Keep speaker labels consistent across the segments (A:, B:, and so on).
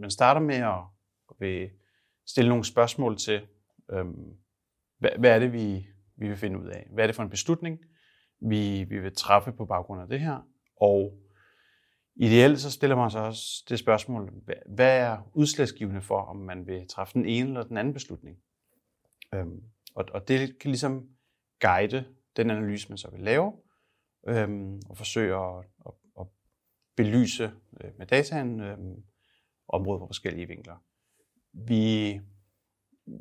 A: man starter med at at stille nogle spørgsmål til, øhm, hvad, hvad er det, vi, vi vil finde ud af? Hvad er det for en beslutning, vi, vi vil træffe på baggrund af det her? Og ideelt så stiller man sig også det spørgsmål, hvad, hvad er udslagsgivende for, om man vil træffe den ene eller den anden beslutning? Øhm, og, og det kan ligesom guide den analyse, man så vil lave, øhm, og forsøge at, at, at belyse øh, med dataen øhm, området på forskellige vinkler. Vi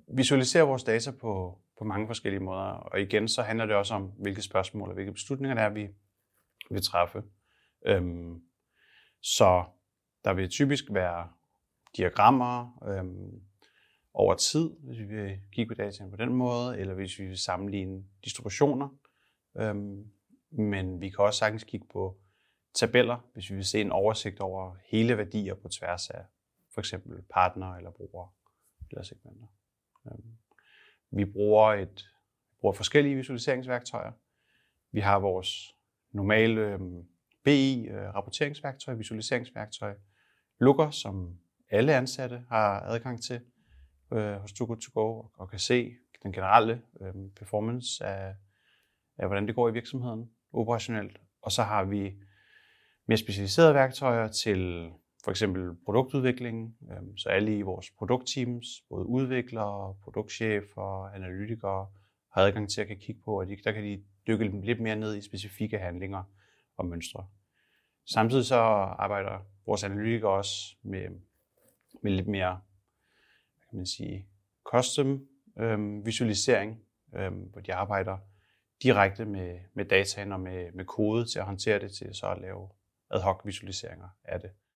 A: visualiserer vores data på, på mange forskellige måder, og igen så handler det også om, hvilke spørgsmål og hvilke beslutninger der er, vi vil træffe. Øhm, så der vil typisk være diagrammer øhm, over tid, hvis vi vil kigge på dataen på den måde, eller hvis vi vil sammenligne distributioner. Øhm, men vi kan også sagtens kigge på tabeller, hvis vi vil se en oversigt over hele værdier på tværs af for eksempel partner eller brugere eller segmenter. Øhm, vi bruger, et, bruger forskellige visualiseringsværktøjer. Vi har vores normale øhm, BI-rapporteringsværktøj, øh, visualiseringsværktøj, Looker, som alle ansatte har adgang til øh, hos Too Good To Go, og kan se den generelle øh, performance af, af, hvordan det går i virksomheden operationelt. Og så har vi mere specialiserede værktøjer til for eksempel produktudvikling, øhm, så alle i vores produktteams, både udviklere, produktchefer, analytikere, har adgang til at kan kigge på, og de, der kan de dykke lidt mere ned i specifikke handlinger og mønstre. Samtidig så arbejder vores analytikere også med, med lidt mere, hvad kan man sige, custom øhm, visualisering, øhm, hvor de arbejder direkte med, med dataen og med, med kode til at håndtere det, til så at lave ad hoc visualiseringer af det.